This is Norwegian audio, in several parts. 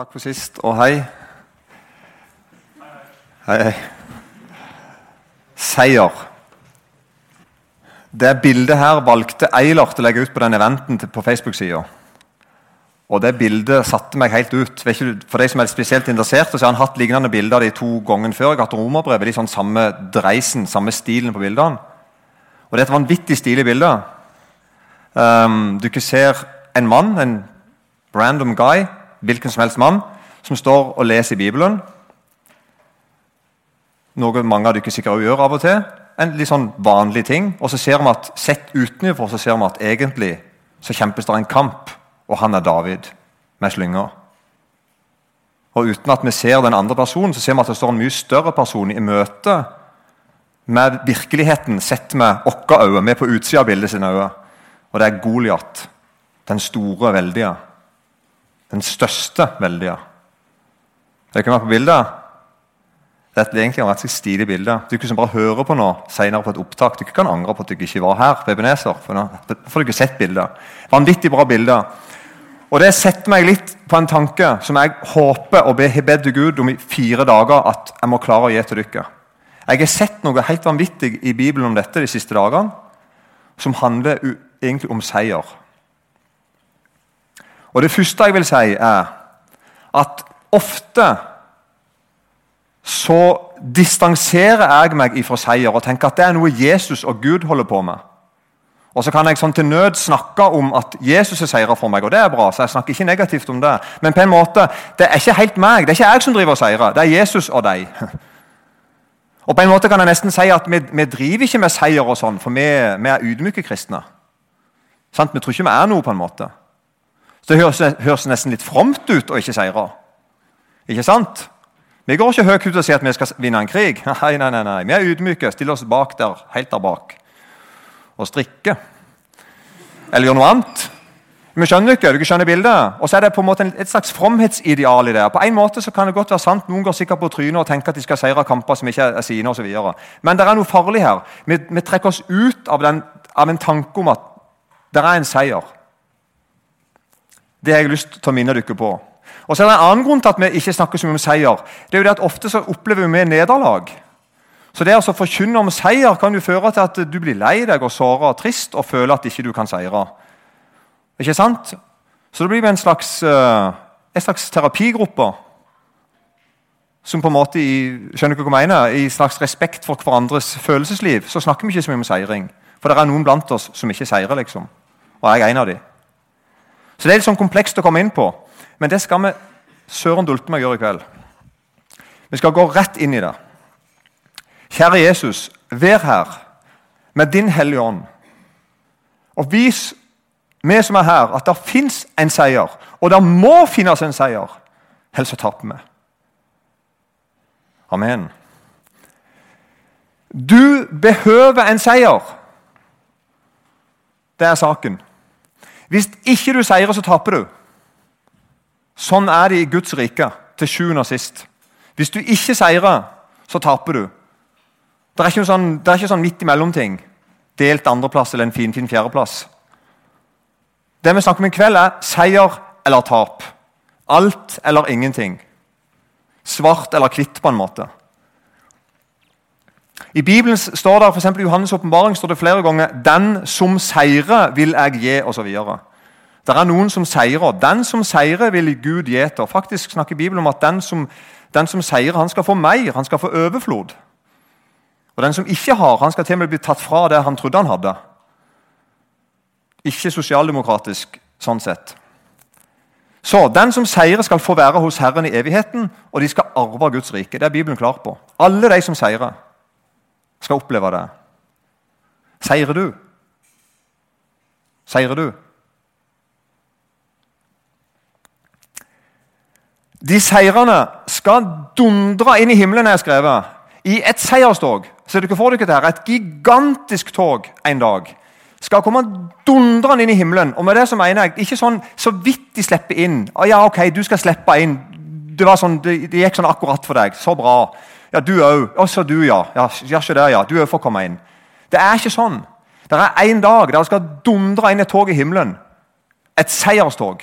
Takk for sist, og hei. Hei, hei. Seier. Det bildet her valgte Eilert å legge ut på den eventen på Facebook-sida. Og det bildet satte meg helt ut. For de som er spesielt interessert, så har han hatt lignende bilder de to gangene før. Jeg har hatt romerbrevet, de sånn samme dreisen, samme stilen på bildene. Og det er et vanvittig stilig bilde. Um, du ikke ser en mann, en random guy, hvilken som helst mann, som står og leser i Bibelen. Noe mange av dere sikkert gjør av og til. En litt sånn vanlig ting. Og så ser vi at sett utenfor så ser vi at egentlig så kjempes det en kamp, og han er David med slynga. Og uten at vi ser den andre personen, så ser vi at det står en mye større person i møte med virkeligheten sett med våre øyne. Er på utsida av bildet sine øyne. Og det er Goliat. Den store, veldige. Den største veldige. Dere kan være på bildet. Dette er egentlig et ganske stilig bilde. Du som bare hører på nå senere på et opptak, du kan angre på at du ikke var her. på Ebenezer, for nå får ikke sett bildet. Vanvittig bra bilde. Og Det setter meg litt på en tanke som jeg håper og har bedt Gud om i fire dager at jeg må klare å gi til dere. Jeg har sett noe helt vanvittig i Bibelen om dette de siste dagene, som handler egentlig om seier. Og Det første jeg vil si, er at ofte så distanserer jeg meg ifra seier og tenker at det er noe Jesus og Gud holder på med. Og Så kan jeg sånn til nød snakke om at Jesus er seirer for meg, og det er bra. så jeg snakker ikke negativt om det. Men på en måte, det er ikke helt meg. Det er ikke jeg som driver og seirer. Det er Jesus og deg. Og på en måte kan jeg nesten si at vi, vi driver ikke med seier, og sånn, for vi, vi er ydmyke kristne. Sant? Vi tror ikke vi er noe, på en måte. Så Det høres, nesten litt fromt ut å ikke seire. Ikke sant? Vi går ikke høyt ut og sier at vi skal vinne en krig. Nei, nei, nei, nei. Vi er ydmyke. Stiller oss bak der, helt der bak. Og strikker. Eller gjør noe annet. Vi skjønner ikke, dere skjønner bildet. Og så er det på en måte et slags fromhetsideal i det. På en måte så kan det godt være sant, Noen går sikkert på trynet og tenker at de skal seire kamper som ikke er sine. Og så. Men det er noe farlig her. Vi, vi trekker oss ut av, den, av en tanke om at det er en seier. Det har jeg lyst til å minne dere på. Og så er det En annen grunn til at vi ikke snakker så mye om seier. det er jo det at Ofte så opplever vi nederlag. Så det å forkynne om seier kan jo føre til at du blir lei deg og såra og trist og føler at ikke du kan seire. Ikke sant? Så det blir en slags, eh, en slags terapigruppe som på en måte i, skjønner ikke hva jeg mener, i slags respekt for hverandres følelsesliv så snakker vi ikke så mye om seiring. For det er noen blant oss som ikke seirer, liksom. Og jeg er en av dem. Så det er litt sånn komplekst å komme inn på. Men det skal vi søren dulte meg gjøre i kveld. Vi skal gå rett inn i det. Kjære Jesus, vær her med din Hellige Ånd. Og vis vi som er her, at det fins en seier. Og det må finnes en seier. Ellers så taper vi. Amen. Du behøver en seier. Det er saken. Hvis ikke du seirer, så taper du. Sånn er det i Guds rike til sjuende og sist. Hvis du ikke seirer, så taper du. Det er ikke, noe sånn, det er ikke sånn midt imellom-ting. Delt andreplass eller en finfin fjerdeplass. Det vi snakker om i kveld, er seier eller tap. Alt eller ingenting. Svart eller hvitt, på en måte. I Bibelen står det, for I Johannes' åpenbaring flere ganger 'Den som seirer, vil jeg gi', osv. Det er noen som seirer. Den som seirer, vil Gud gi til. Faktisk snakker Bibelen om at den som, den som seirer, han skal få mer. Han skal få overflod. Og den som ikke har, han skal til og med bli tatt fra det han trodde han hadde. Ikke sosialdemokratisk sånn sett. Så den som seirer, skal få være hos Herren i evigheten, og de skal arve Guds rike. Det er Bibelen klar på. Alle de som seirer, skal oppleve det. Seirer du? Seirer du? De seirene skal dundre inn i himmelen, er skrevet. I et seierstog. Ser dere for dere det her? Et gigantisk tog en dag. Skal komme dundrende inn i himmelen. Og med det så mener jeg ikke sånn så vidt de slipper inn. Å, ja, ok, du skal slippe inn. Det, sånn, det, det gikk sånn akkurat for deg. Så bra. Ja, du òg. Også du, ja. Ja, ja, ikke det, ja. Du òg får komme inn. Det er ikke sånn. Det er én dag der det skal dundre inn et tog i himmelen. Et seierstog.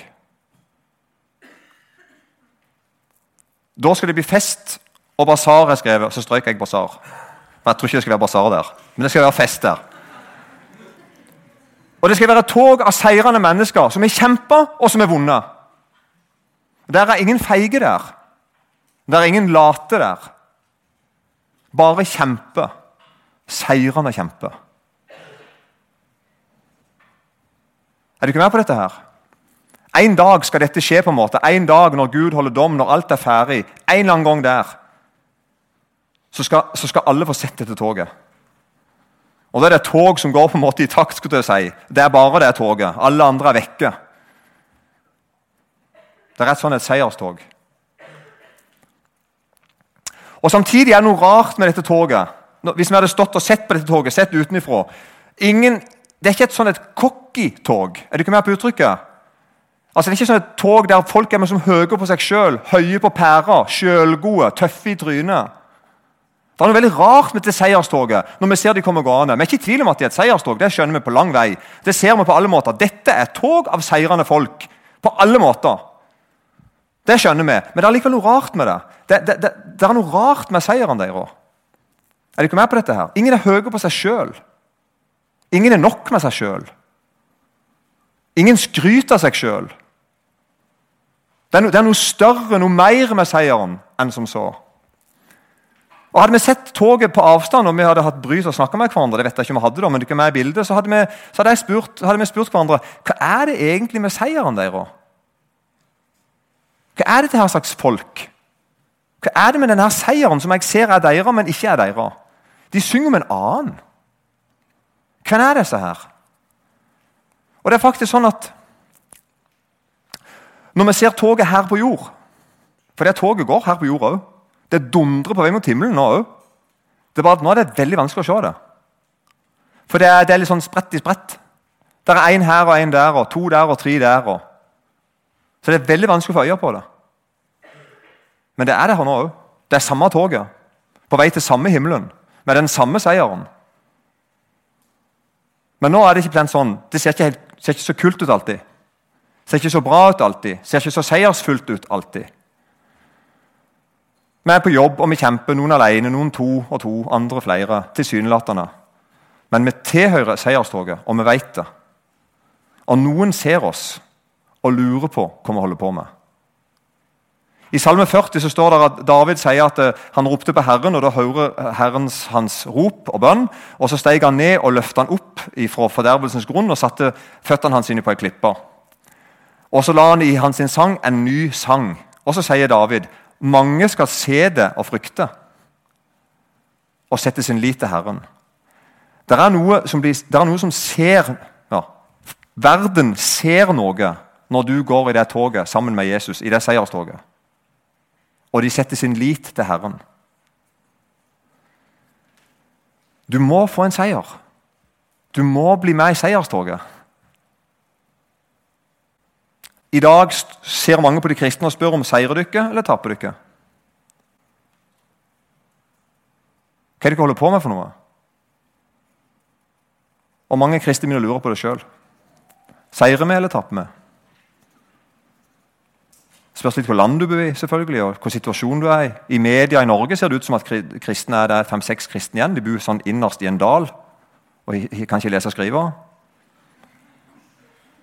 Da skal det bli fest og basar, er skrevet. Så strøyk jeg basar. Men Jeg tror ikke det skal være basar der, men det skal være fest der. Og det skal være tog av seirende mennesker som har kjempa, og som har vunnet. Der er ingen feige der. Der er ingen late der. Bare kjempe. Seirende kjempe. Er du ikke med på dette her? En dag skal dette skje. på en måte. En dag når Gud holder dom, når alt er ferdig. En eller annen gang der. Så skal, så skal alle få sett dette toget. Og Det er det et tog som går på en måte i takt. skulle jeg si. Det er bare det toget. Alle andre er vekke. Det er rett sånn et seierstog. Og Samtidig er det noe rart med dette toget. Hvis vi hadde stått og sett på dette toget, sett utenfra Det er ikke et sånn et cocky tog. Er du ikke med på uttrykket? Altså, Det er ikke sånn et tog der folk er med som høye på seg sjøl, høye på pæra, sjølgode, tøffe i trynet. Det er noe veldig rart med dette seierstoget. når Vi ser de kommer gående. Vi er ikke i tvil om at det er et seierstog. Det skjønner vi på lang vei. Det ser vi på alle måter. Dette er et tog av seirende folk. På alle måter. Det skjønner vi. Men det er likevel noe rart med det. Det, det, det, det er noe rart med seieren deres. Er dere med på dette? her? Ingen er høye på seg sjøl. Ingen er nok med seg sjøl. Ingen skryter av seg sjøl. Det, det, er noe større, noe mer med seieren enn som så. Og Hadde vi sett toget på avstand og vi hadde hatt bry til å snakke med hverandre, det vet jeg ikke om vi hadde da, men ikke med i bildet, så hadde vi, så hadde spurt, hadde vi spurt hverandre hva er det egentlig med seieren deres. Hva er dette her slags folk? Hva er det med denne seieren som jeg ser er deres, men ikke er deres? De synger om en annen. Hvem er disse her? Og det er faktisk sånn at Når vi ser toget her på jord For det toget går her på jord òg. Det dundrer på vei mot himmelen nå òg. Nå er det veldig vanskelig å se det. For det er, det er litt sånn spredt i spredt. Det er én her og én der, og to der og tre der. Og. Så det er veldig vanskelig å få øye på det. Men det er det her nå òg. Det er samme toget. På vei til samme himmelen. Med den samme seieren. Men nå er det ikke sånn, det ser ikke, helt, ser ikke så kult ut alltid. Ser ikke så bra ut alltid. Ser ikke så seiersfullt ut alltid. Vi er på jobb og vi kjemper, noen alene, noen to og to, andre flere. tilsynelatende. Men vi tilhører seierstoget, og vi vet det. Og noen ser oss og lurer på hva vi holder på med. I Salme 40 så står det at David sier at eh, han ropte på Herren, og da hører Herrens hans rop og bønn. og Så steg han ned og løftet han opp fra fordervelsens grunn og satte føttene hans inn på ei klippe. Og Så la han i hans sang en ny sang. Og Så sier David mange skal se det og frykte og sette sin lit til Herren. Det er noe som, er noe som ser ja, Verden ser noe når du går i det toget sammen med Jesus, i det seierstoget. Og de setter sin lit til Herren. Du må få en seier. Du må bli med i seierstoget. I dag ser mange på de kristne og spør om seirer dere eller taper dere. Hva er det dere holder på med for noe? Og mange kristne begynner å lure på det sjøl. Seirer vi eller taper vi? Spørs litt hvor land du bor i, selvfølgelig, og hvor situasjon du er i. I media i Norge ser det ut som at kristne er der fem-seks kristne igjen. De bor sånn innerst i en dal og kan ikke lese og skrive.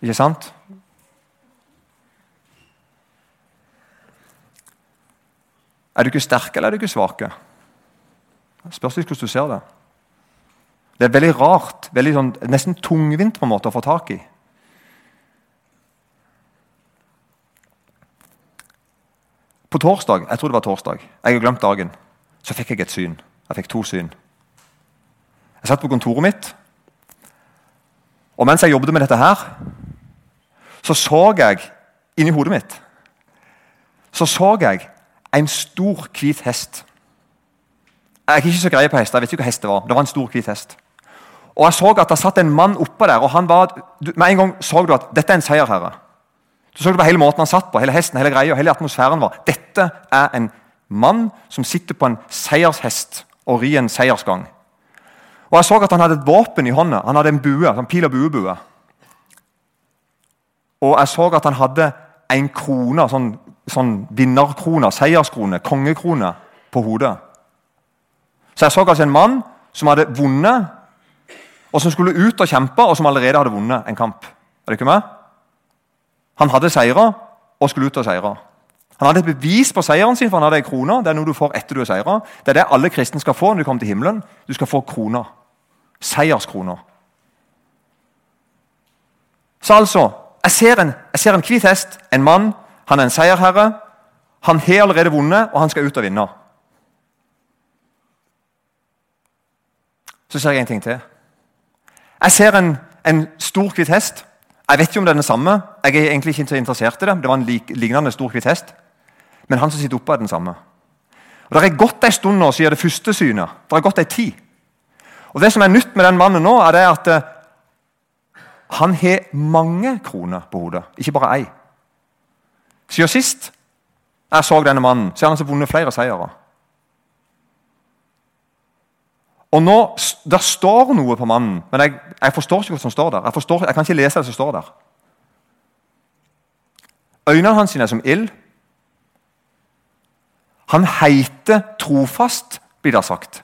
Ikke sant? Er du ikke sterk, eller er du ikke svak? Spørs litt hvordan du ser det. Det er veldig rart, veldig sånn, nesten tungvint på en måte å få tak i. På torsdag jeg tror det var torsdag, jeg har glemt dagen, så fikk jeg et syn. Jeg fikk to syn. Jeg satt på kontoret mitt, og mens jeg jobbet med dette her, så så jeg inni hodet mitt så så jeg en stor, hvit hest. Jeg er ikke så grei på hester. jeg vet ikke hva hest Det var Det var en stor, hvit hest. Og Jeg så at det satt en mann oppå der. og han var, Med en gang så du at dette er en seierherre. Du så det på hele måten han satt på, hele hesten, hele greia, hele atmosfæren var. Dette er en mann som sitter på en seiershest og rir en seiersgang. Og Jeg så at han hadde et våpen i hånda. Han hadde en bue, en pil- og buebue. Og jeg så at han hadde en krone, sånn sånn vinnerkrone, seierskrone, kongekrone på hodet. Så jeg så altså en mann som hadde vunnet, og som skulle ut og kjempe, og som allerede hadde vunnet en kamp. Er det ikke med? Han hadde seira og skulle ut og seire. Han hadde et bevis på seieren sin, for han hadde ei krone. Det er noe du får etter du har seira. Det er det alle kristne skal få når du kommer til himmelen. Du skal få kroner. Seierskroner. Så altså Jeg ser en, jeg ser en hvit hest, en mann. Han er en seierherre. Han har allerede vunnet, og han skal ut og vinne. Så ser jeg en ting til. Jeg ser en, en stor hvit hest. Jeg vet ikke om det er den samme. Jeg er egentlig ikke så interessert i det. Det var en lignende stor kvitt hest. Men han som sitter oppe, er den samme. Og Det er gått en stund nå siden det første synet. Det har gått en tid. Og Det som er nytt med den mannen nå, er det at uh, han har mange kroner på hodet, ikke bare ei. Siden sist jeg så denne mannen, så har han altså vunnet flere seire. Og nå, Det står noe på mannen, men jeg, jeg forstår ikke hva som står der. Jeg, forstår, jeg, kan ikke lese det som står der. Øynene hans er som ild. Han heiter trofast, blir det sagt.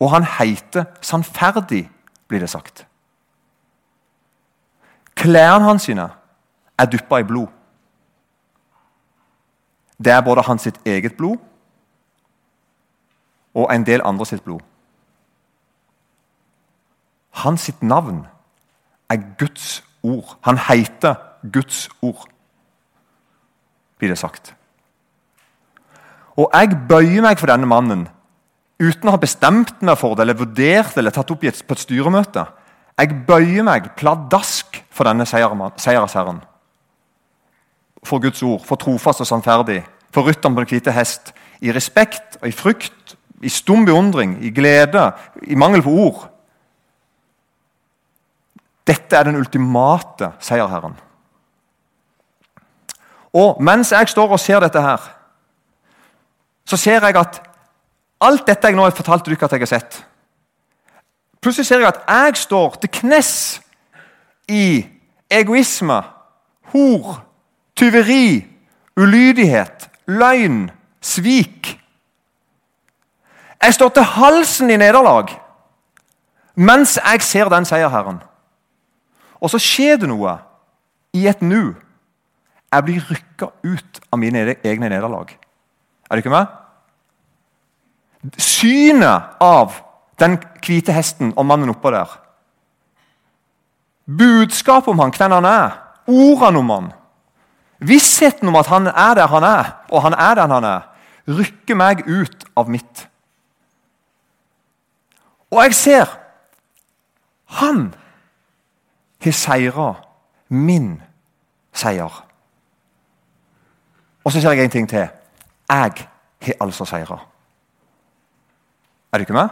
Og han heiter sannferdig, blir det sagt. Klærne hans er dyppa i blod. Det er både hans eget blod og en del andre sitt blod. Hans sitt navn er Guds ord. Han heter Guds ord, blir det sagt. Og jeg bøyer meg for denne mannen uten å ha bestemt meg for det eller vurdert det eller tatt opp på et styremøte. Jeg bøyer meg pladask for denne seiersherren. For Guds ord, for trofast og sannferdig, for rytteren på den hvite hest. I respekt og i frykt, i stum beundring, i glede, i mangel på ord. Dette er den ultimate seierherren. Og mens jeg står og ser dette her, så ser jeg at alt dette jeg nå har fortalt dere at jeg har sett Plutselig ser jeg at jeg står til knes i egoisme, hor, tyveri, ulydighet, løgn, svik. Jeg står til halsen i nederlag mens jeg ser den seierherren. Og så skjer det noe i et nu. Jeg blir rykka ut av mine egne nederlag. Er du ikke med? Synet av den hvite hesten og mannen oppå der. Budskapet om han, hvem han er, ordene om han, vissheten om at han er der han er, og han er den han er, rykker meg ut av mitt. Og jeg ser han har seira min seier. Og så sier jeg en ting til. Jeg har altså seira. Er du ikke med?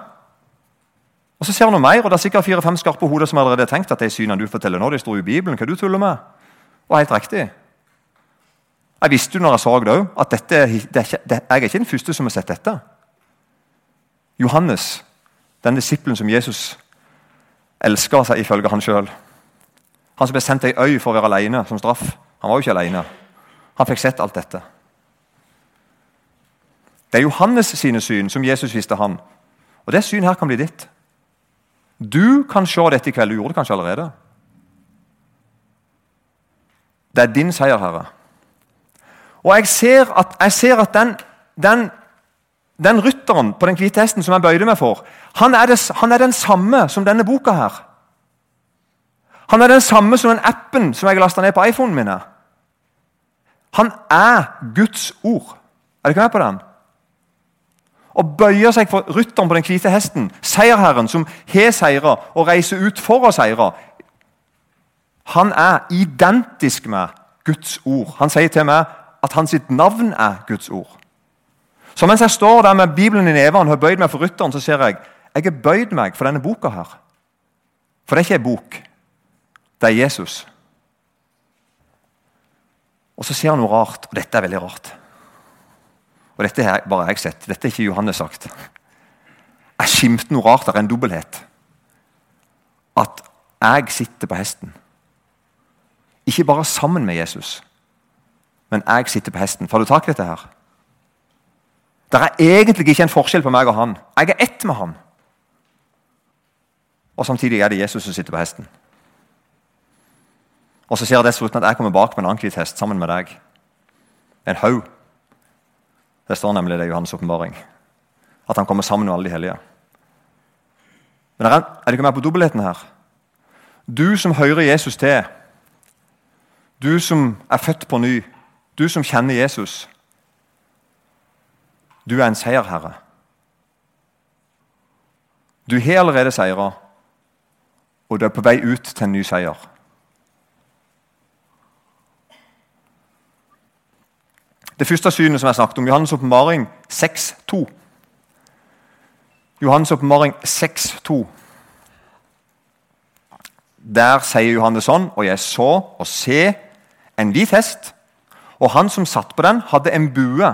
Og Så ser han noe mer, og det er sikkert fire-fem skarpe hoder som allerede har tenkt at de synene du forteller nå, de står i Bibelen. Hva du tuller med? Og helt riktig. Jeg visste jo når jeg så det òg, at dette, det er ikke, det, jeg er ikke den første som har sett dette. Johannes, den disippelen som Jesus elsker seg ifølge han sjøl. Han som ble sendt til ei øy for å være alene som straff. Han var jo ikke alene. Han fikk sett alt dette. Det er Johannes sine syn som Jesus viste han. Og Det syn her kan bli ditt. Du kan se dette i kveld. Du gjorde det kanskje allerede. Det er din seier, Herre. Og jeg ser at, jeg ser at den, den, den, rytteren på den hvite hesten som jeg bøyde meg for, han er, det, han er den samme som denne boka her. Han er den samme som den appen som jeg lasta ned på iPhonen min. Han er Guds ord. Er du ikke med på den? Og bøyer seg for rytteren på den hvite hesten, seierherren som har seira og reiser ut for å seire. Han er identisk med Guds ord. Han sier til meg at hans navn er Guds ord. Så mens jeg står der med Bibelen i neven og har bøyd meg for rytteren, så ser jeg jeg har bøyd meg for denne boka. her. For det er ikke ei bok. Det er Jesus. Og så ser han noe rart, og dette er veldig rart. Og Dette har bare jeg sett. Dette er ikke Johannes sagt. Jeg skimter noe rart. Det er en dobbelthet. At jeg sitter på hesten. Ikke bare sammen med Jesus, men jeg sitter på hesten. Får du tak i dette her? Det er egentlig ikke en forskjell på meg og han. Jeg er ett med han. Og samtidig er det Jesus som sitter på hesten. Og så ser jeg dessuten at jeg kommer bak med en annen hest sammen med deg. En haug. Det står nemlig det i Johannes' åpenbaring. At han kommer sammen med alle de hellige. Men er, er det ikke mer på dobbeltheten her? Du som hører Jesus til, du som er født på ny, du som kjenner Jesus Du er en seierherre. Du har allerede seira, og du er på vei ut til en ny seier. Det første synet som jeg snakket om, Johannes' åpenbaring 6.2. Johannes' åpenbaring 6.2. Der sier Johannes sånn, og jeg så og se en hvit hest, og han som satt på den, hadde en bue.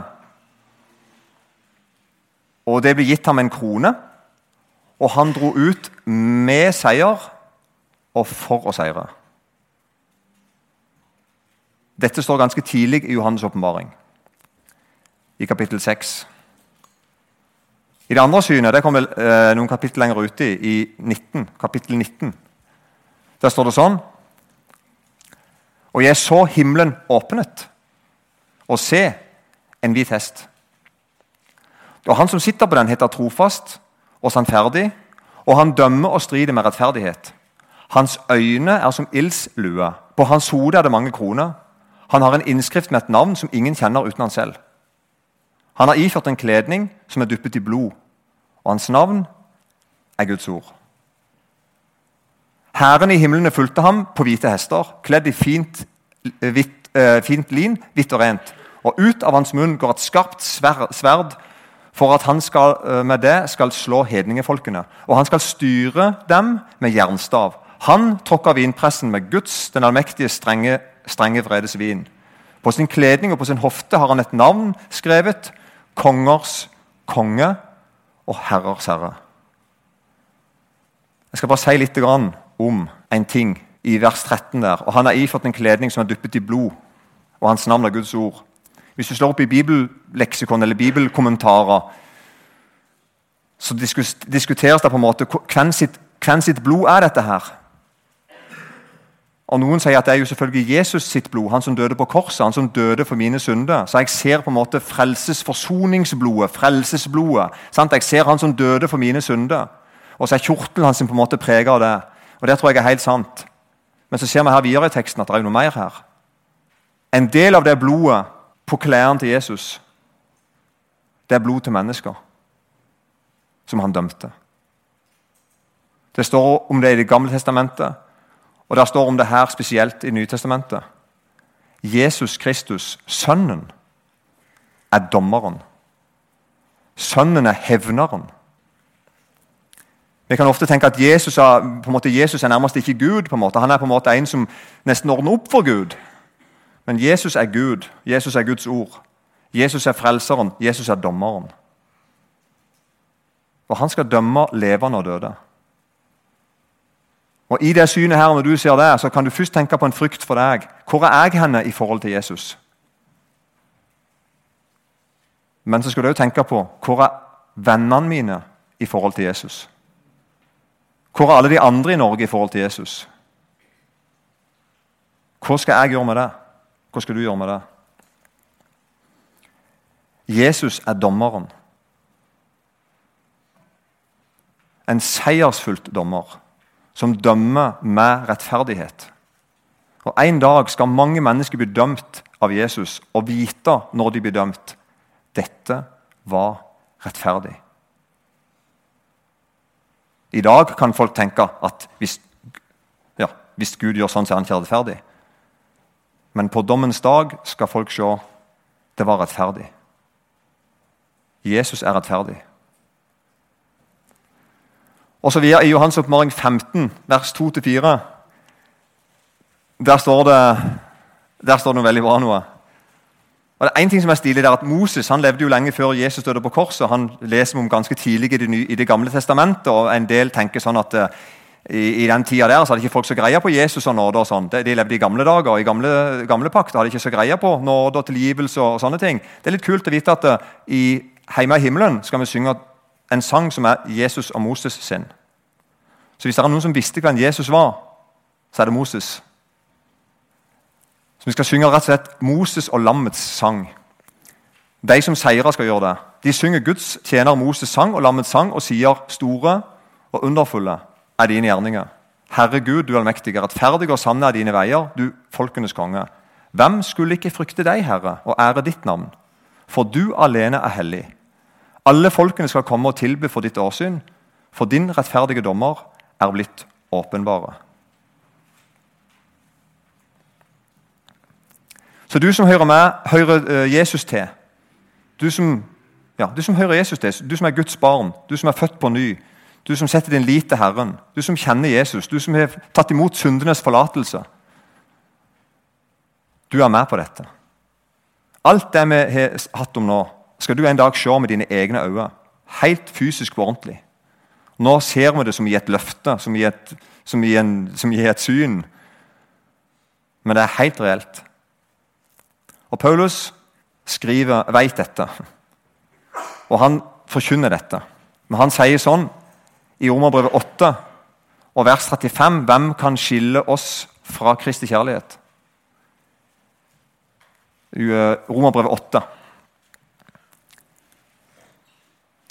Og det ble gitt ham en krone, og han dro ut med seier og for å seire. Dette står ganske tidlig i Johannes' åpenbaring i kapittel 6. I det andre synet det kommer eh, noen kapittel lenger ute, i 19, kapittel 19. Der står det sånn Og jeg så himmelen åpnet, og se, en hvit hest. Og Han som sitter på den, heter trofast og sannferdig, og han dømmer og strider med rettferdighet. Hans øyne er som ildslue. På hans hode er det mange kroner. Han har en innskrift med et navn som ingen kjenner uten han selv. Han har iført en kledning som er dyppet i blod, og hans navn er Guds ord. Hæren i himlene fulgte ham på hvite hester, kledd i fint, hvitt, eh, fint lin, hvitt og rent. Og ut av hans munn går et skarpt sverd for at han skal, eh, med det skal slå hedningefolkene. Og han skal styre dem med jernstav. Han tråkker vinpressen med Guds, den allmektige, strenge, strenge vredes vin. På sin kledning og på sin hofte har han et navn skrevet kongers konge og herrers herre. Jeg skal bare si litt om en ting i vers 13. der. Og Han har iført en kledning som er dyppet i blod, og hans navn er Guds ord. Hvis du slår opp i bibelleksikon eller bibelkommentarer, så diskuteres det på en måte hvem sitt, hvem sitt blod er dette her. Og Noen sier at det er jo selvfølgelig Jesus sitt blod, han som døde på korset. han som døde for mine synder. Så jeg ser på en måte frelsesforsoningsblodet, frelsesblodet. Sant? Jeg ser han som døde for mine synder. Og så er kjortelen hans på en måte prega av det. Og Det tror jeg er helt sant. Men så ser vi her videre i teksten at det er noe mer her. En del av det blodet på klærne til Jesus, det er blod til mennesker som han dømte. Det står om det i Det gamle testamentet. Og Der står om det her spesielt i Nytestamentet. Jesus Kristus, Sønnen, er dommeren. Sønnen er hevneren. Vi kan ofte tenke at Jesus er, på en måte, Jesus er nærmest ikke Gud. på en måte. Han er på en måte en som nesten ordner opp for Gud. Men Jesus er Gud. Jesus er Guds ord. Jesus er frelseren. Jesus er dommeren. Og han skal dømme levende og døde. Og I det synet her, når du ser det, så kan du først tenke på en frykt for deg. Hvor er jeg henne i forhold til Jesus? Men så skal du òg tenke på hvor er vennene mine i forhold til Jesus? Hvor er alle de andre i Norge i forhold til Jesus? Hva skal jeg gjøre med det? Hva skal du gjøre med det? Jesus er dommeren. En seiersfullt dommer som dømmer med rettferdighet. Og En dag skal mange mennesker bli dømt av Jesus og vite når de blir dømt. Dette var rettferdig. I dag kan folk tenke at hvis, ja, hvis Gud gjør sånn, så er han ikke. Men på dommens dag skal folk se det var rettferdig. Jesus er rettferdig. Og så videre I Johans oppmaring 15, vers 2-4, der står det der står det noe veldig bra. noe. Og det er en ting som er stilig der, at Moses han levde jo lenge før Jesus døde på korset. Han leser om ganske tidlig i Det, nye, i det gamle testamentet. og En del tenker sånn at i, i, den tida der så hadde ikke folk så greie på Jesus og nåde. og sånn. De, de levde i gamle dager. og I gamle, gamle pakt hadde ikke så greie på nåde og tilgivelse. og sånne ting. Det er litt kult å vite at uh, i Heime i himmelen skal vi synge en sang som er Jesus og Moses sin. Så hvis det er noen som visste hvem Jesus var, så er det Moses. Så Vi skal synge rett og slett Moses og lammets sang. De som seirer, skal gjøre det. De synger Guds tjener Moses sang og lammets sang og sier store og underfulle er dine gjerninger. Herre Gud, du allmektige, rettferdige og sanne er dine veier, du folkenes konge. Hvem skulle ikke frykte deg, Herre, og ære ditt navn? For du alene er hellig. Alle folkene skal komme og tilby for ditt åsyn, for din rettferdige dommer er blitt åpenbare. Så du som hører, meg, hører eh, Jesus til, du som, ja, du som hører Jesus til, du som er Guds barn, du som er født på ny, du som setter din lit til Herren, du som kjenner Jesus, du som har tatt imot syndenes forlatelse. Du er med på dette. Alt det vi har hatt om nå, skal du en dag se med dine egne øyne. Helt fysisk og ordentlig. Nå ser vi det som i et løfte, som i et, som i en, som i et syn. Men det er helt reelt. Og Paulus skriver, vet dette, og han forkynner dette. Men han sier sånn i Romerbrevet 8 og vers 35 Hvem kan skille oss fra Kristi kjærlighet? Eh, Romerbrevet 8.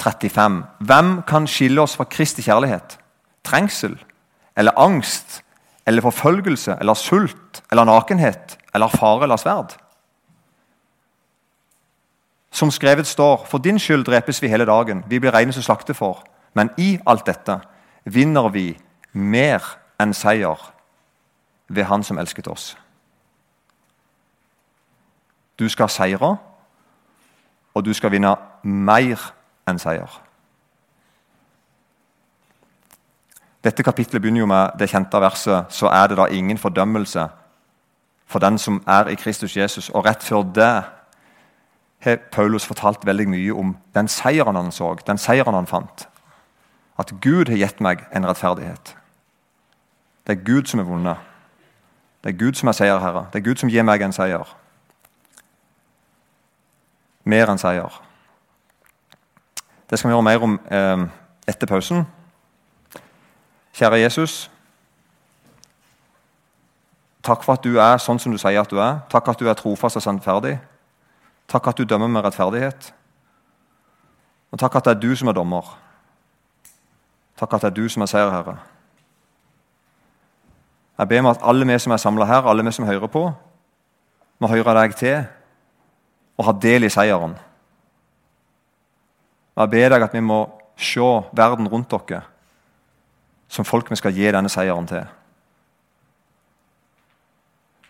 35. Hvem kan skille oss fra Kristi kjærlighet? Trengsel eller angst eller forfølgelse eller sult eller nakenhet eller fare eller sverd? Som skrevet står, for din skyld drepes vi hele dagen, vi blir regnet som slakte for. Men i alt dette vinner vi mer enn seier ved Han som elsket oss. Du skal seire, og du skal vinne mer enn seier. Dette kapitlet begynner jo med det kjente verset så er det da ingen fordømmelse for den som er i Kristus Jesus. Og rett før det har Paulus fortalt veldig mye om den seieren han så, den seieren han fant. At Gud har gitt meg en rettferdighet. Det er Gud som er vunnet. Det er Gud som er seierherre. Det er Gud som gir meg en seier. Mer enn seier. Det skal vi gjøre mer om eh, etter pausen. Kjære Jesus. Takk for at du er sånn som du sier at du er. Takk at du er trofast og sannferdig. Takk at du dømmer med rettferdighet. Og takk at det er du som er dommer. Takk at det er du som er seierherre. Jeg ber om at alle vi som er samla her, alle vi som hører på, må høre deg til og ha del i seieren. Jeg ber deg at vi må se verden rundt dere som folk vi skal gi denne seieren til.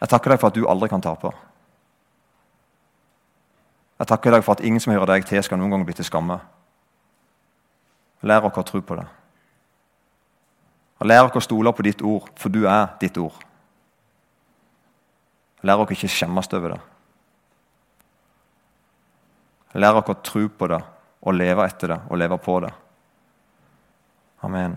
Jeg takker deg for at du aldri kan tape. Jeg takker deg for at ingen som hører deg til, skal noen gang bli til skamme. Lær oss å tro på det. Og Lær oss å stole på ditt ord, for du er ditt ord. Lær oss ikke skjemmes over det. Lær oss å tro på det og leve etter det og leve på det. Amen.